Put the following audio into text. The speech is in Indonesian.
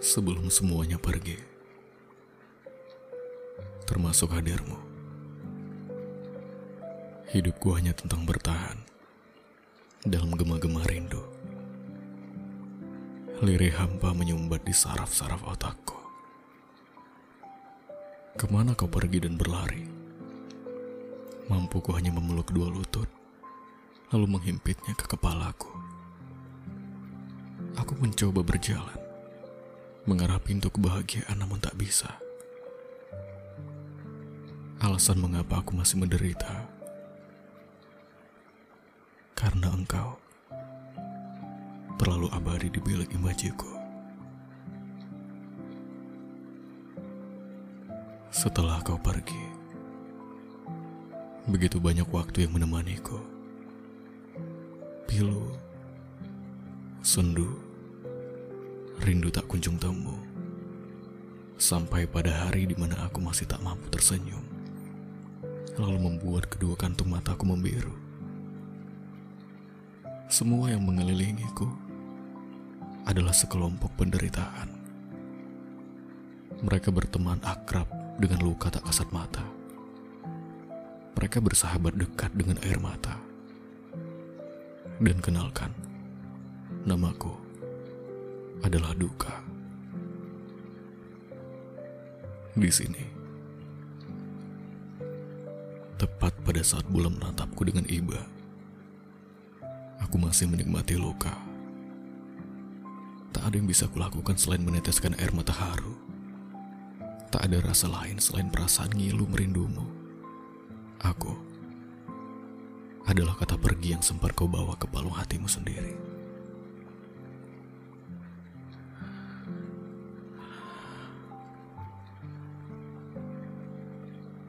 sebelum semuanya pergi, termasuk hadirmu. Hidupku hanya tentang bertahan dalam gema-gema rindu. Lirih hampa menyumbat di saraf-saraf otakku. Ke mana kau pergi dan berlari? Mampuku hanya memeluk dua lutut, lalu menghimpitnya ke kepalaku. Aku mencoba berjalan, mengarah pintu kebahagiaan namun tak bisa. Alasan mengapa aku masih menderita, karena engkau terlalu abadi di bilik imajiku. Setelah kau pergi, begitu banyak waktu yang menemaniku. Pilu, sendu, rindu tak kunjung temu. Sampai pada hari di mana aku masih tak mampu tersenyum, lalu membuat kedua kantung mataku membiru. Semua yang mengelilingiku adalah sekelompok penderitaan. Mereka berteman akrab dengan luka tak kasat mata. Mereka bersahabat dekat dengan air mata. Dan kenalkan, namaku adalah duka. Di sini, tepat pada saat bulan menatapku dengan iba, aku masih menikmati luka. Tak ada yang bisa kulakukan selain meneteskan air mata haru. Tak ada rasa lain selain perasaan ngilu merindumu. Aku adalah kata pergi yang sempat kau bawa ke palung hatimu sendiri.